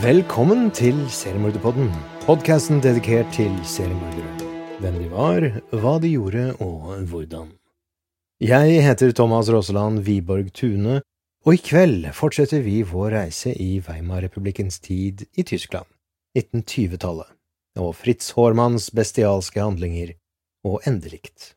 Velkommen til Seriemorderpodden, podkasten dedikert til seriemordere. Hvem de var, hva de gjorde og hvordan. Jeg heter Thomas Roseland Wiborg Tune, og i kveld fortsetter vi vår reise i Weimar-republikkens tid i Tyskland, 1920-tallet, og Fritz Hormanns bestialske handlinger og endelikt.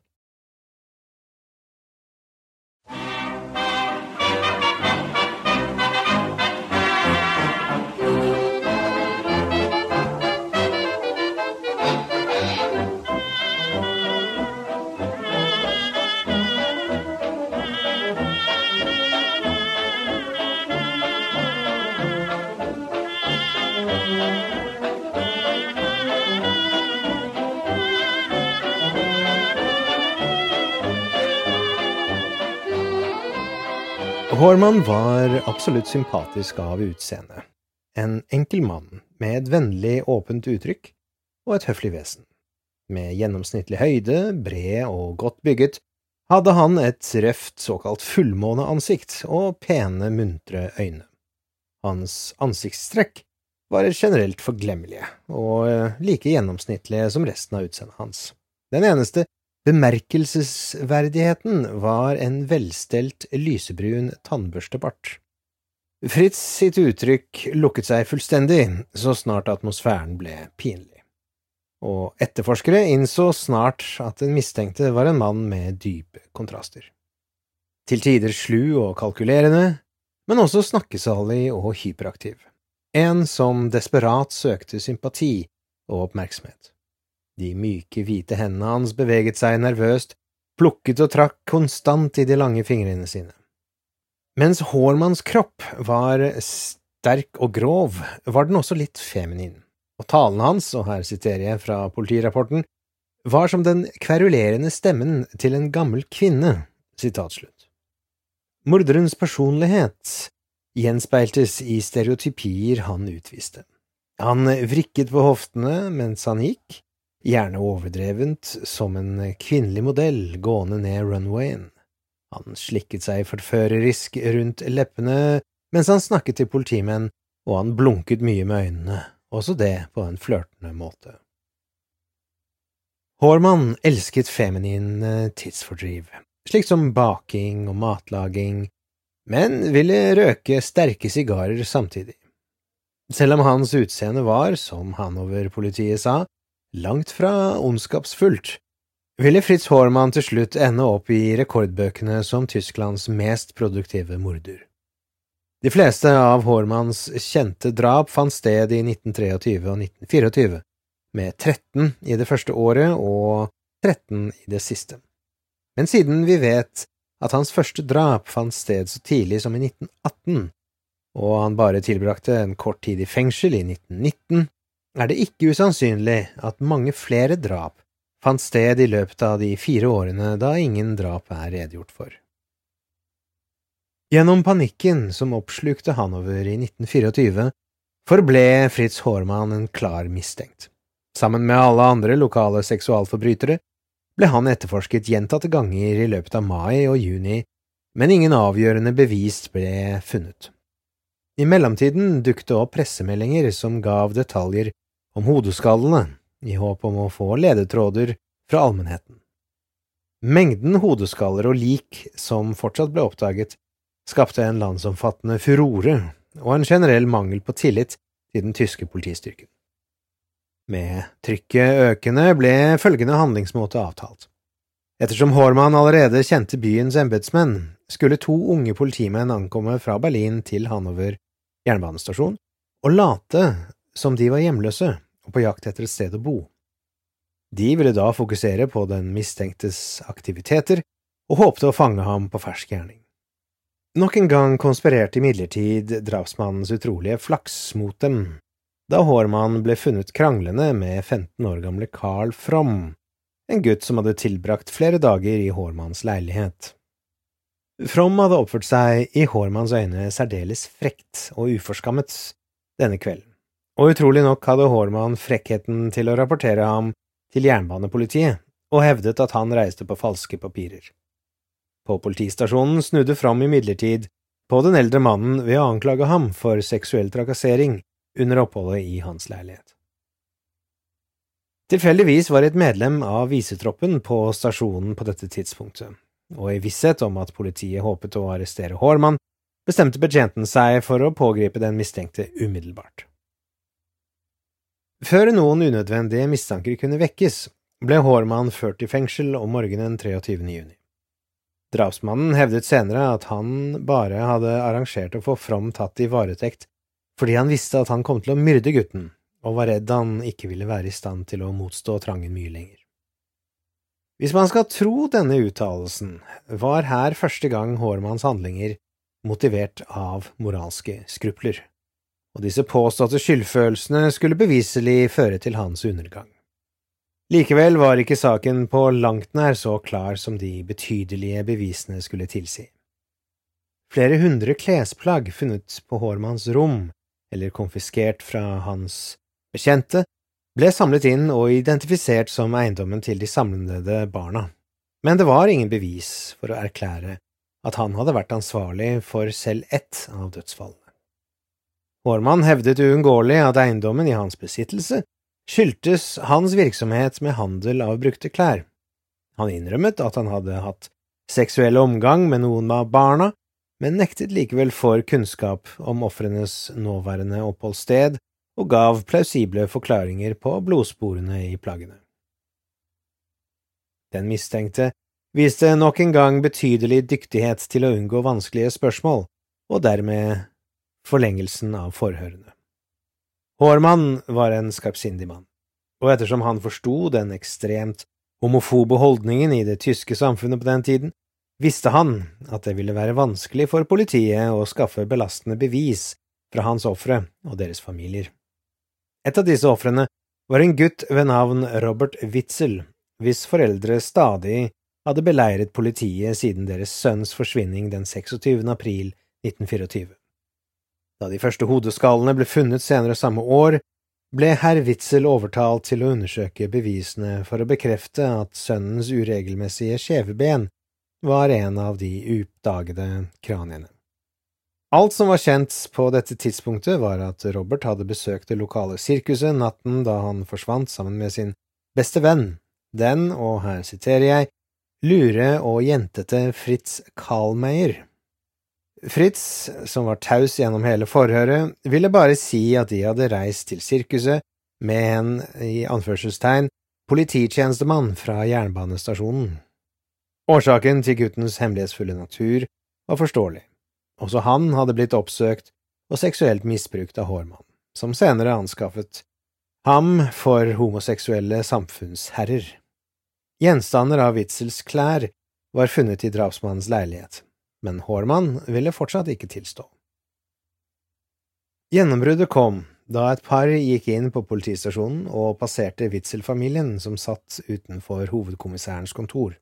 Horman var absolutt sympatisk av utseende. En enkel mann med et vennlig, åpent uttrykk og et høflig vesen. Med gjennomsnittlig høyde, bred og godt bygget, hadde han et røft såkalt fullmåneansikt og pene, muntre øyne. Hans ansiktstrekk var generelt forglemmelige og like gjennomsnittlige som resten av utseendet hans. Den eneste Bemerkelsesverdigheten var en velstelt lysebrun tannbørstebart. Fritz sitt uttrykk lukket seg fullstendig så snart atmosfæren ble pinlig, og etterforskere innså snart at den mistenkte var en mann med dype kontraster. Til tider slu og kalkulerende, men også snakkesalig og hyperaktiv. En som desperat søkte sympati og oppmerksomhet. De myke, hvite hendene hans beveget seg nervøst, plukket og trakk konstant i de lange fingrene sine. Mens Hormans kropp var sterk og grov, var den også litt feminin, og talen hans, og her siterer jeg fra politirapporten, var som den kverulerende stemmen til en gammel kvinne. Morderens personlighet gjenspeiltes i stereotypier han utviste. Han vrikket på hoftene mens han gikk, gjerne overdrevent som en kvinnelig modell gående ned runwayen. Han slikket seg forførerisk rundt leppene mens han snakket til politimenn, og han blunket mye med øynene, også det på en flørtende måte. Horman elsket feminin tidsfordriv, slik som baking og matlaging, men ville røke sterke sigarer samtidig. Selv om hans utseende var, som han over politiet sa, langt fra ondskapsfullt, ville Fritz Hormann til slutt ende opp i rekordbøkene som Tysklands mest produktive morder. De fleste av Hormanns kjente drap fant sted i 1923 og 1924, med 13 i det første året og 13 i det siste. Men siden vi vet at hans første drap fant sted så tidlig som i 1918, og han bare tilbrakte en kort tid i fengsel i 1919, er det ikke usannsynlig at mange flere drap fant sted i løpet av de fire årene da ingen drap er redegjort for. Gjennom panikken som oppslukte Hanover i 1924, forble Fritz Haarmann en klar mistenkt. Sammen med alle andre lokale seksualforbrytere ble han etterforsket gjentatte ganger i løpet av mai og juni, men ingen avgjørende bevis ble funnet. I mellomtiden dukket det opp pressemeldinger som gav detaljer om hodeskallene, i håp om å få ledetråder fra allmennheten. Mengden hodeskaller og lik som fortsatt ble oppdaget, skapte en landsomfattende furore og en generell mangel på tillit til den tyske politistyrken. Med trykket økende ble følgende handlingsmåte avtalt. Ettersom Hormann allerede kjente byens embetsmenn, skulle to unge politimenn ankomme fra Berlin til Hanover jernbanestasjon og late som de var hjemløse og på jakt etter et sted å bo. De ville da fokusere på den mistenktes aktiviteter og håpte å fange ham på fersk gjerning. Nok en gang konspirerte imidlertid drapsmannens utrolige flaks mot dem, da Hårmann ble funnet kranglende med 15 år gamle Carl From, en gutt som hadde tilbrakt flere dager i Hårmanns leilighet. From hadde oppført seg i Hårmanns øyne særdeles frekt og uforskammet denne kvelden, og utrolig nok hadde Hormann frekkheten til å rapportere ham til jernbanepolitiet og hevdet at han reiste på falske papirer. På politistasjonen snudde Fram imidlertid på den eldre mannen ved å anklage ham for seksuell trakassering under oppholdet i hans leilighet. Tilfeldigvis var et medlem av visetroppen på stasjonen på dette tidspunktet, og i visshet om at politiet håpet å arrestere Hormann bestemte betjenten seg for å pågripe den mistenkte umiddelbart. Før noen unødvendige mistanker kunne vekkes, ble Hårmann ført i fengsel om morgenen 23. juni. Drapsmannen hevdet senere at han bare hadde arrangert å få From tatt i varetekt fordi han visste at han kom til å myrde gutten, og var redd han ikke ville være i stand til å motstå trangen mye lenger. Hvis man skal tro denne uttalelsen, var her første gang Hårmanns handlinger motivert av moralske skrupler, og disse påståtte skyldfølelsene skulle beviselig føre til hans undergang. Likevel var ikke saken på langt nær så klar som de betydelige bevisene skulle tilsi. Flere hundre klesplagg funnet på Hårmanns rom, eller konfiskert fra hans bekjente, ble samlet inn og identifisert som eiendommen til de samlede barna, men det var ingen bevis for å erklære at han hadde vært ansvarlig for selv ett av dødsfallene. Hårmann hevdet uunngåelig at eiendommen i hans besittelse skyldtes hans virksomhet med handel av brukte klær. Han innrømmet at han hadde hatt seksuell omgang med noen av barna, men nektet likevel for kunnskap om ofrenes nåværende oppholdssted og gav plausible forklaringer på blodsporene i plaggene. Den mistenkte viste nok en gang betydelig dyktighet til å unngå vanskelige spørsmål, og dermed forlengelsen av forhørene. Hårmann var en skarpsindig mann, og ettersom han forsto den ekstremt homofobe holdningen i det tyske samfunnet på den tiden, visste han at det ville være vanskelig for politiet å skaffe belastende bevis fra hans ofre og deres familier. Et av disse ofrene var en gutt ved navn Robert Witzel, hvis foreldre stadig hadde beleiret politiet siden deres sønns forsvinning den 26. april 1924. Da de første hodeskallene ble funnet senere samme år, ble herr Witzel overtalt til å undersøke bevisene for å bekrefte at sønnens uregelmessige skjeveben var en av de uoppdagede kraniene. Alt som var kjent på dette tidspunktet, var at Robert hadde besøkt det lokale sirkuset natten da han forsvant sammen med sin beste venn, den, og her siterer jeg, lure og jentete Fritz Karlmeier. Fritz, som var taus gjennom hele forhøret, ville bare si at de hadde reist til sirkuset med en, i anførselstegn, polititjenestemann fra jernbanestasjonen. Årsaken til guttens hemmelighetsfulle natur var forståelig. Også han hadde blitt oppsøkt og seksuelt misbrukt av Hårmann, som senere anskaffet ham for homoseksuelle samfunnsherrer. Gjenstander av Witzels klær var funnet i drapsmannens leilighet, men Hårmann ville fortsatt ikke tilstå. Gjennombruddet kom da et par gikk inn på politistasjonen og passerte Witzel-familien som satt utenfor hovedkommissærens kontor.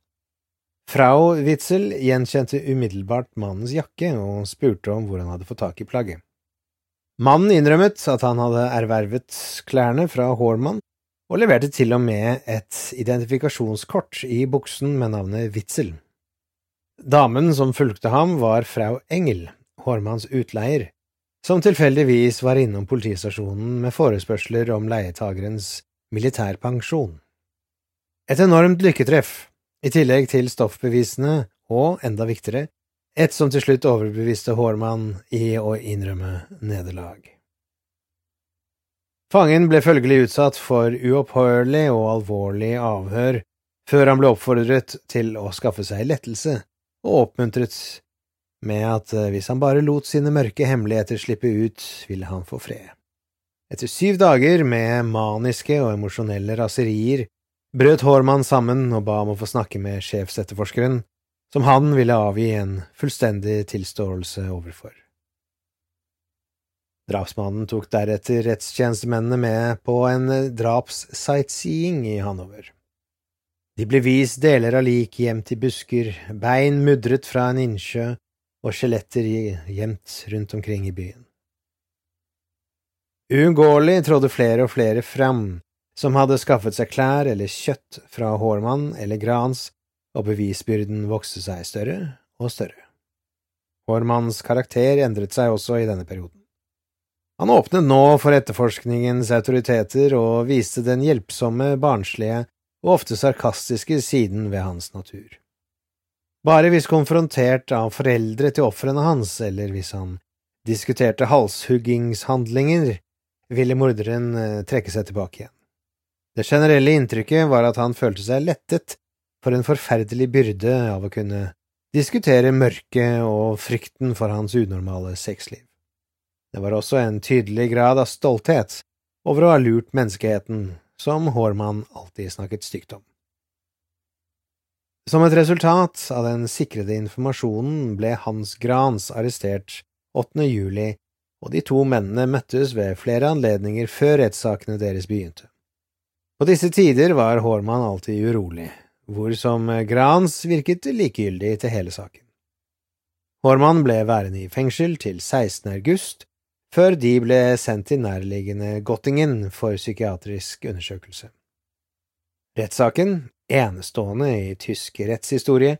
Frau Witzel gjenkjente umiddelbart mannens jakke og spurte om hvor han hadde fått tak i plagget. Mannen innrømmet at han hadde ervervet klærne fra Hårmann, og leverte til og med et identifikasjonskort i buksen med navnet Witzel. Damen som fulgte ham, var frau Engel, Hårmanns utleier, som tilfeldigvis var innom politistasjonen med forespørsler om leietagerens militærpensjon. Et enormt lykketreff, i tillegg til stoffbevisene og, enda viktigere, et som til slutt overbeviste Hårmann i å innrømme nederlag. Fangen ble følgelig utsatt for uopphørlig og alvorlig avhør før han ble oppfordret til å skaffe seg lettelse, og oppmuntret med at eh, hvis han bare lot sine mørke hemmeligheter slippe ut, ville han få fred. Etter syv dager med maniske og emosjonelle raserier brøt Hormann sammen og ba om å få snakke med sjefsetterforskeren, som han ville avgi en fullstendig tilståelse overfor. Drapsmannen tok deretter rettstjenestemennene med på en drapssightseeing i Hanover. De ble vist deler av lik gjemt i busker, bein mudret fra en innsjø og skjeletter gjemt rundt omkring i byen. Uunngåelig trådde flere og flere fram, som hadde skaffet seg klær eller kjøtt fra Hårmann eller Grans, og bevisbyrden vokste seg større og større. Hårmanns karakter endret seg også i denne perioden. Han åpnet nå for etterforskningens autoriteter og viste den hjelpsomme, barnslige og ofte sarkastiske siden ved hans natur. Bare hvis konfrontert av foreldre til ofrene hans, eller hvis han diskuterte halshuggingshandlinger, ville morderen eh, trekke seg tilbake igjen. Det generelle inntrykket var at han følte seg lettet for en forferdelig byrde av å kunne diskutere mørket og frykten for hans unormale sexliv. Det var også en tydelig grad av stolthet over å ha lurt menneskeheten, som Hormann alltid snakket stygt om. Som et resultat av den sikrede informasjonen ble Hans Grans arrestert 8. juli og de to mennene møttes ved flere anledninger før rettssakene deres begynte. På disse tider var Hormann alltid urolig, hvor som Grans virket likegyldig til hele saken. Hormann ble værende i fengsel til 16. august, før de ble sendt til nærliggende Gottingen for psykiatrisk undersøkelse. Rettssaken, enestående i tysk rettshistorie,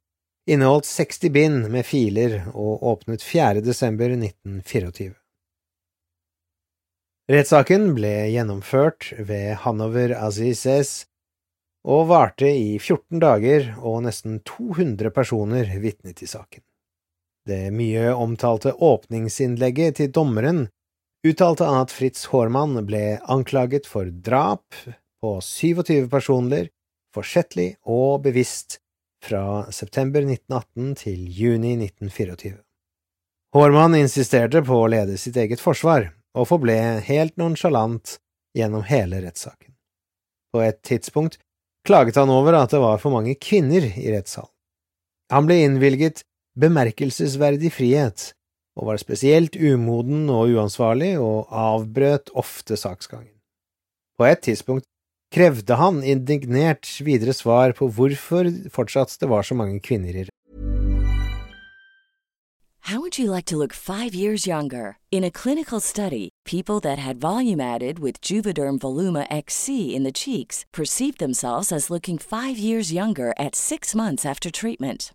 inneholdt 60 bind med filer og åpnet 4. desember 1924. Rettssaken ble gjennomført ved Hanover Azizes og varte i 14 dager, og nesten 200 personer vitnet i saken. Det mye omtalte åpningsinnlegget til dommeren uttalte han at Fritz Hormann ble anklaget for drap på 27 personer, forsettlig og bevisst, fra september 1918 til juni 1924. Hormann insisterte på å lede sitt eget forsvar, og forble helt nonsjalant gjennom hele rettssaken. På et tidspunkt klaget han over at det var for mange kvinner i rettssalen. Han ble innvilget bemerkelsesverdig frihet, og var spesielt umoden og uansvarlig og avbrøt ofte saksgangen. På et tidspunkt krevde han indignert videre svar på hvorfor fortsatt det var så mange kvinner i How would you like to look five years younger? In a clinical study, people that had volume added with Juvederm Voluma XC in the cheeks perceived themselves as looking five years younger at six months after treatment.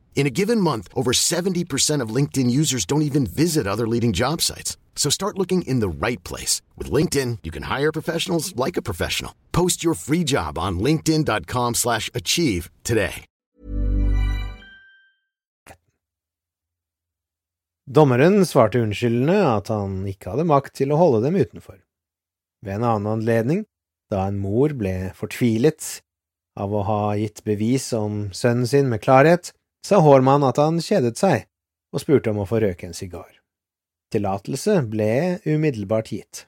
In a given month, over 70% of LinkedIn users don't even visit other leading job sites. So start looking in the right place. With LinkedIn, you can hire professionals like a professional. Post your free job on linkedin.com slash achieve today. Dommeren svarte unnskyldende at han ikke hadde makt til å holde dem utenfor. Ved en annen anledning, da en mor ble fortvilet av å ha gitt bevis om sønnen sin med klarhet, sa Hårmann at han kjedet seg, og spurte om å få røyke en sigar. Tillatelse ble umiddelbart gitt.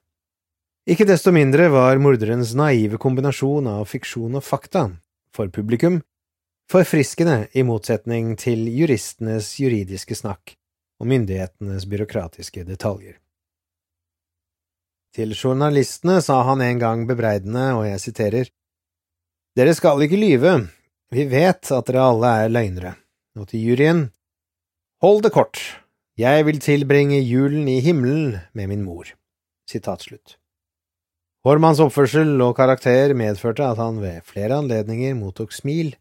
Ikke desto mindre var morderens naive kombinasjon av fiksjon og fakta, for publikum, forfriskende i motsetning til juristenes juridiske snakk og myndighetenes byråkratiske detaljer. Til journalistene sa han en gang bebreidende, og jeg siterer, Dere skal ikke lyve, vi vet at dere alle er løgnere, og til juryen, Hold det kort, jeg vil tilbringe julen i himmelen med min mor. Sitat slutt. Hormanns oppførsel og karakter medførte at han ved flere anledninger mottok smil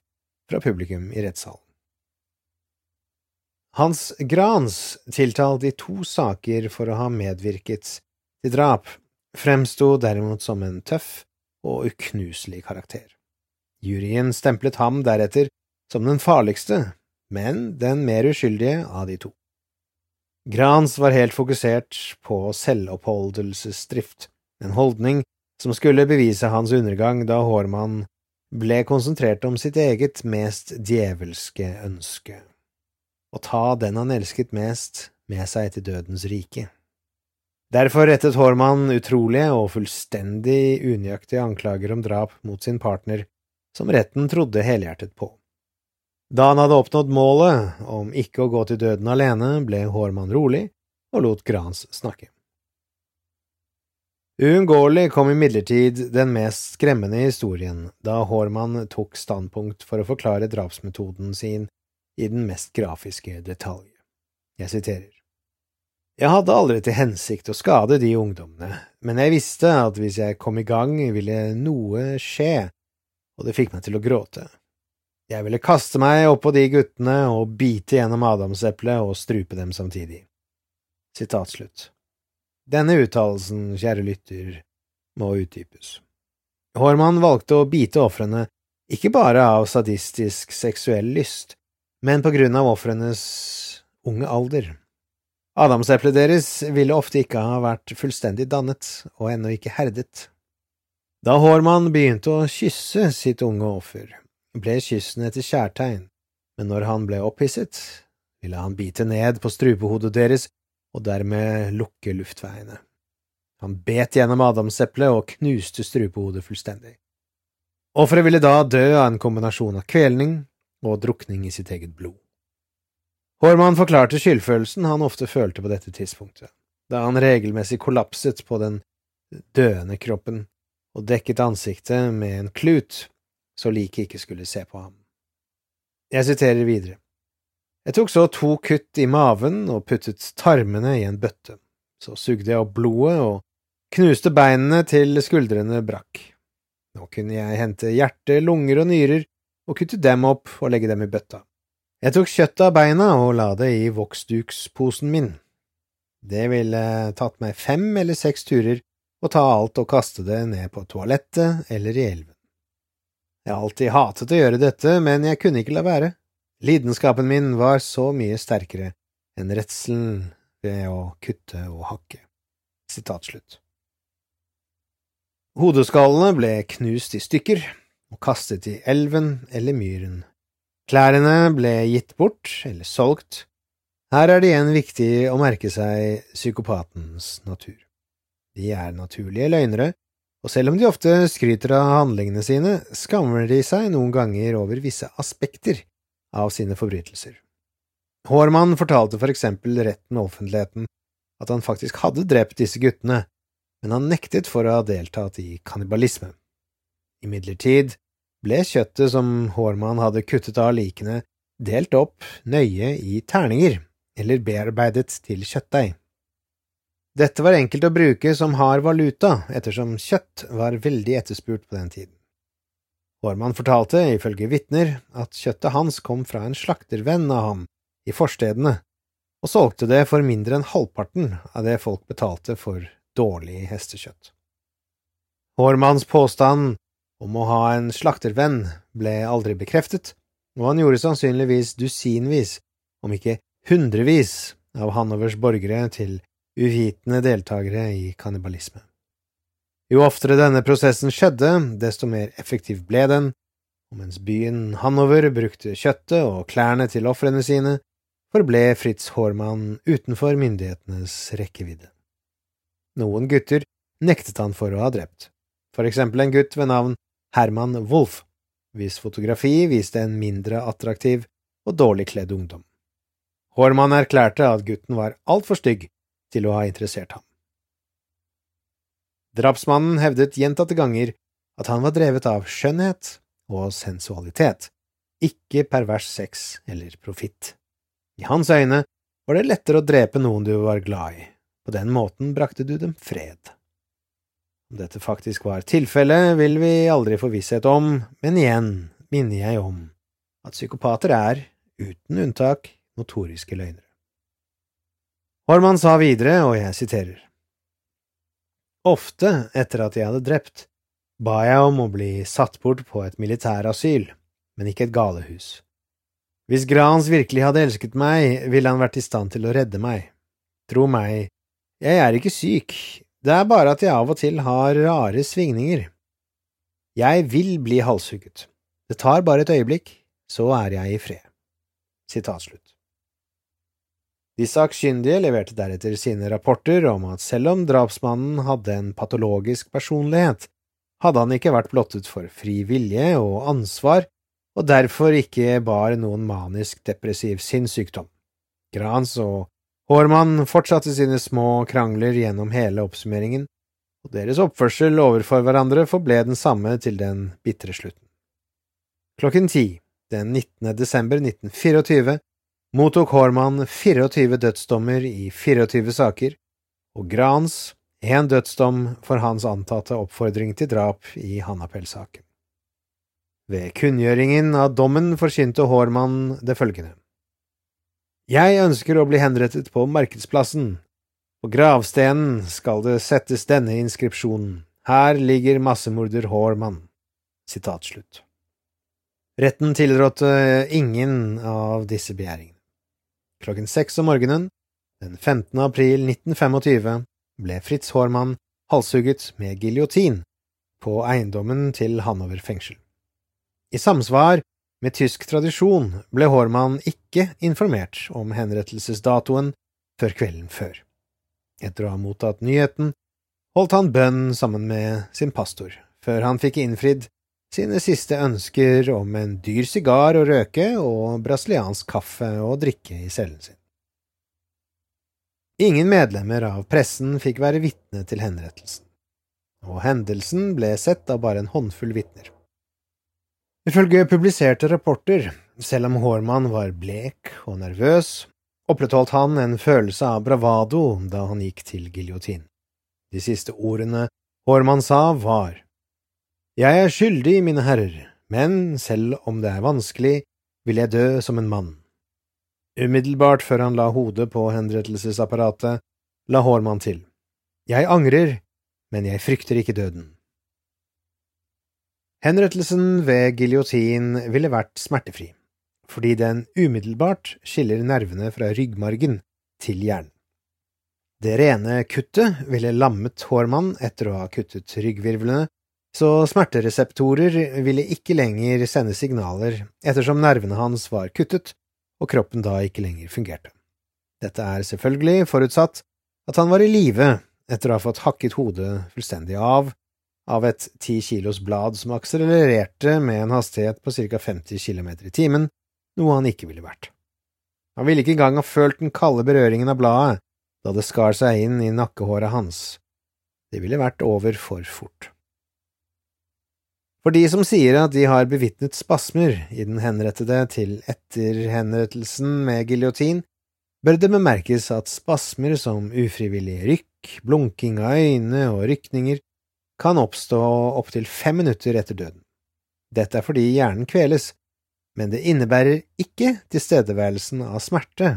fra publikum i rettssalen. Hans Grans, tiltalt i to saker for å ha medvirket til drap, fremsto derimot som en tøff og uknuselig karakter. Juryen stemplet ham deretter som den farligste, men den mer uskyldige av de to. Grans var helt fokusert på selvoppholdelsesdrift, en holdning som skulle bevise hans undergang da Hårmann ble konsentrert om sitt eget mest djevelske ønske – å ta den han elsket mest, med seg til dødens rike. Derfor rettet Hormann utrolige og fullstendig unøyaktige anklager om drap mot sin partner, som retten trodde helhjertet på. Da han hadde oppnådd målet om ikke å gå til døden alene, ble Hormann rolig og lot Grans snakke. Uunngåelig kom imidlertid den mest skremmende historien da Hormann tok standpunkt for å forklare drapsmetoden sin i den mest grafiske detalj. Jeg siterer. Jeg hadde aldri til hensikt å skade de ungdommene, men jeg visste at hvis jeg kom i gang, ville noe skje, og det fikk meg til å gråte. Jeg ville kaste meg oppå de guttene og bite gjennom adamseplet og strupe dem samtidig. Sitat slutt. Denne uttalelsen, kjære lytter, må utdypes. Hormann valgte å bite ofrene ikke bare av sadistisk seksuell lyst, men på grunn av ofrenes unge alder. Adamseplet deres ville ofte ikke ha vært fullstendig dannet og ennå ikke herdet. Da Hårmann begynte å kysse sitt unge offer, ble kyssene til kjærtegn, men når han ble opphisset, ville han bite ned på strupehodet deres og dermed lukke luftveiene. Han bet gjennom adamseplet og knuste strupehodet fullstendig. Offeret ville da dø av en kombinasjon av kvelning og drukning i sitt eget blod. Hormann forklarte skyldfølelsen han ofte følte på dette tidspunktet, da han regelmessig kollapset på den døende kroppen og dekket ansiktet med en klut så liket ikke skulle se på ham. Jeg siterer videre. Jeg tok så to kutt i maven og puttet tarmene i en bøtte, så sugde jeg opp blodet og knuste beinene til skuldrene brakk. Nå kunne jeg hente hjerte, lunger og nyrer og kutte dem opp og legge dem i bøtta. Jeg tok kjøttet av beina og la det i voksduksposen min. Det ville tatt meg fem eller seks turer å ta alt og kaste det ned på toalettet eller i elven. Jeg alltid hatet å gjøre dette, men jeg kunne ikke la være. Lidenskapen min var så mye sterkere enn redselen ved å kutte og hakke. Sitat. Hodeskallene ble knust i stykker og kastet i elven eller myren Klærne ble gitt bort eller solgt. Her er det igjen viktig å merke seg psykopatens natur. De er naturlige løgnere, og selv om de ofte skryter av handlingene sine, skammer de seg noen ganger over visse aspekter av sine forbrytelser. Hårmann fortalte for eksempel retten og offentligheten at han faktisk hadde drept disse guttene, men han nektet for å ha deltatt i kannibalisme. Imidlertid ble kjøttet som Hårmann hadde kuttet av likene, delt opp nøye i terninger, eller bearbeidet til kjøttdeig. Dette var enkelt å bruke som hard valuta, ettersom kjøtt var veldig etterspurt på den tiden. Hårmann fortalte, ifølge vitner, at kjøttet hans kom fra en slaktervenn av ham i forstedene, og solgte det for mindre enn halvparten av det folk betalte for dårlig hestekjøtt. Hårmanns påstand om å ha en slaktervenn ble aldri bekreftet, og han gjorde sannsynligvis dusinvis, om ikke hundrevis, av Hanovers borgere til uvitende deltakere i kannibalisme. Jo oftere denne prosessen skjedde, desto mer effektiv ble den, og mens byen Hanover brukte kjøttet og klærne til ofrene sine forble Fritz Hormann utenfor myndighetenes rekkevidde. Noen gutter nektet han for å ha drept, for eksempel en gutt ved navn Herman Wolff, hvis fotografi viste en mindre attraktiv og dårlig kledd ungdom. Hormann erklærte at gutten var altfor stygg til å ha interessert ham. Drapsmannen hevdet gjentatte ganger at han var drevet av skjønnhet og sensualitet, ikke pervers sex eller profitt. I hans øyne var det lettere å drepe noen du var glad i, på den måten brakte du dem fred. Om dette faktisk var tilfellet, vil vi aldri få visshet om, men igjen minner jeg om at psykopater er, uten unntak, notoriske løgnere. Hormann sa videre, og jeg siterer, Ofte etter at jeg hadde drept, ba jeg om å bli satt bort på et militærasyl, men ikke et galehus. Hvis Grans virkelig hadde elsket meg, ville han vært i stand til å redde meg. Tro meg, jeg er ikke syk, det er bare at jeg av og til har rare svingninger. Jeg vil bli halshugget. Det tar bare et øyeblikk, så er jeg i fred. Sitat slutt. De sakkyndige leverte deretter sine rapporter om at selv om drapsmannen hadde en patologisk personlighet, hadde han ikke vært blottet for fri vilje og ansvar, og derfor ikke bar noen manisk-depressiv sinnssykdom. Grans og Hårmann fortsatte sine små krangler gjennom hele oppsummeringen, og deres oppførsel overfor hverandre forble den samme til den bitre slutten. Klokken ti den 19. desember 1924 mottok Hormann 24 dødsdommer i 24 saker, og Grans én dødsdom for hans antatte oppfordring til drap i Hannapel-saken. Ved kunngjøringen av dommen forkynte Hormann det følgende. Jeg ønsker å bli henrettet på markedsplassen. På gravstenen skal det settes denne inskripsjonen. Her ligger massemorder Hormann. Sitat slutt. Retten tilrådte ingen av disse begjæringene. Klokken seks om morgenen den 15. april 1925 ble Fritz Hormann halshugget med giljotin på eiendommen til Hanover fengsel. I samsvar med tysk tradisjon ble Hormann ikke informert om henrettelsesdatoen før kvelden før. Etter å ha mottatt nyheten holdt han bønn sammen med sin pastor, før han fikk innfridd sine siste ønsker om en dyr sigar å røke og brasiliansk kaffe å drikke i cellen sin. Ingen medlemmer av pressen fikk være vitne til henrettelsen, og hendelsen ble sett av bare en håndfull vitner. Ifølge publiserte rapporter, selv om Hormann var blek og nervøs, opprettholdt han en følelse av bravado da han gikk til giljotinen. De siste ordene Hormann sa, var jeg er skyldig, mine herrer, men selv om det er vanskelig, vil jeg dø som en mann. Umiddelbart før han la hodet på henrettelsesapparatet, la Hårmann til. Jeg angrer, men jeg frykter ikke døden. Henrettelsen ved giljotin ville vært smertefri, fordi den umiddelbart skiller nervene fra ryggmargen til hjernen. Det rene kuttet ville lammet Hårmann etter å ha kuttet ryggvirvlene så smertereseptorer ville ikke lenger sende signaler ettersom nervene hans var kuttet og kroppen da ikke lenger fungerte. Dette er selvfølgelig forutsatt at han var i live etter å ha fått hakket hodet fullstendig av av et ti kilos blad som akselererte med en hastighet på ca 50 km i timen, noe han ikke ville vært. Han ville ikke engang ha følt den kalde berøringen av bladet da det skar seg inn i nakkehåret hans. Det ville vært over for fort. For de som sier at de har bevitnet spasmer i den henrettede til etter henrettelsen med giljotin, bør det bemerkes at spasmer som ufrivillig rykk, blunking av øyne og rykninger kan oppstå opptil fem minutter etter døden. Dette er fordi hjernen kveles, men det innebærer ikke tilstedeværelsen av smerte.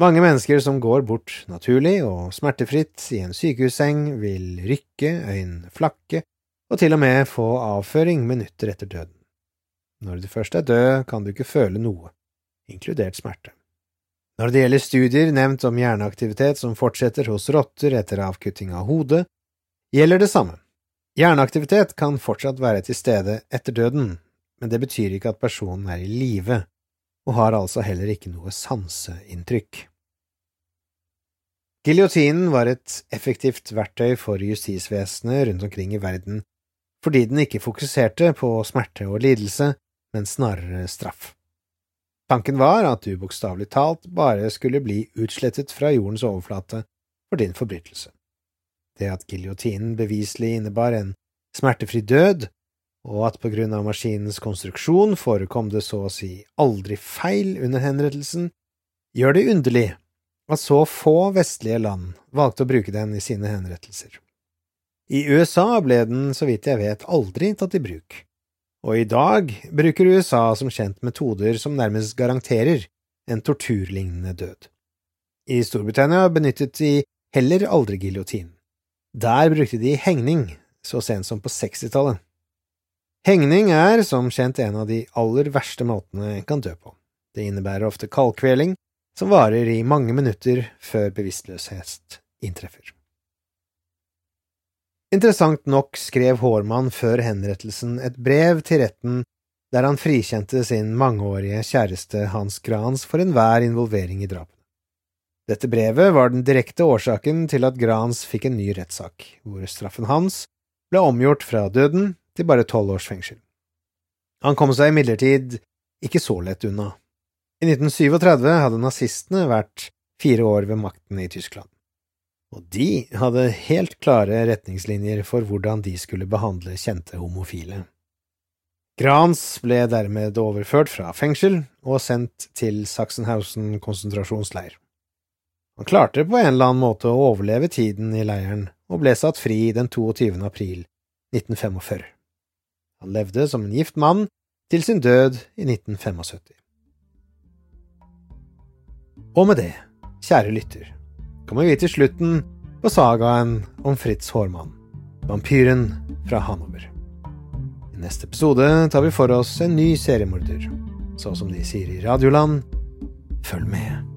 Mange mennesker som går bort naturlig og smertefritt i en sykehusseng, vil rykke, øynene flakke og til og med få avføring minutter etter døden. Når du først er død, kan du ikke føle noe, inkludert smerte. Når det gjelder studier nevnt om hjerneaktivitet som fortsetter hos rotter etter avkutting av hodet, gjelder det samme. Hjerneaktivitet kan fortsatt være til stede etter døden, men det betyr ikke at personen er i live, og har altså heller ikke noe sanseinntrykk. Giljotinen var et effektivt verktøy for justisvesenet rundt omkring i verden fordi den ikke fokuserte på smerte og lidelse, men snarere straff. Tanken var at du bokstavelig talt bare skulle bli utslettet fra jordens overflate for din forbrytelse. Det at giljotinen beviselig innebar en smertefri død, og at på grunn av maskinens konstruksjon forekom det så å si aldri feil under henrettelsen, gjør det underlig at så få vestlige land valgte å bruke den i sine henrettelser. I USA ble den, så vidt jeg vet, aldri tatt i bruk, og i dag bruker USA som kjent metoder som nærmest garanterer en torturlignende død. I Storbritannia benyttet de heller aldri giljotin. Der brukte de hengning, så sent som på 60-tallet. Hengning er som kjent en av de aller verste måtene en kan dø på. Det innebærer ofte kaldkveling, som varer i mange minutter før bevisstløshet inntreffer. Interessant nok skrev Hårmann før henrettelsen et brev til retten der han frikjente sin mangeårige kjæreste Hans Grans for enhver involvering i drapene. Dette brevet var den direkte årsaken til at Grans fikk en ny rettssak, hvor straffen hans ble omgjort fra døden til bare tolv års fengsel. Han kom seg imidlertid ikke så lett unna. I 1937 hadde nazistene vært fire år ved makten i Tyskland, og de hadde helt klare retningslinjer for hvordan de skulle behandle kjente homofile. Grans ble dermed overført fra fengsel og sendt til Sachsenhausen konsentrasjonsleir. Han klarte på en eller annen måte å overleve tiden i leiren og ble satt fri den 22. april 1945. Han levde som en gift mann til sin død i 1975. Og med det, kjære lytter, kommer vi til slutten på sagaen om Fritz Hårmann, vampyren fra Hanover. I neste episode tar vi for oss en ny seriemorder. Så som de sier i Radioland, følg med.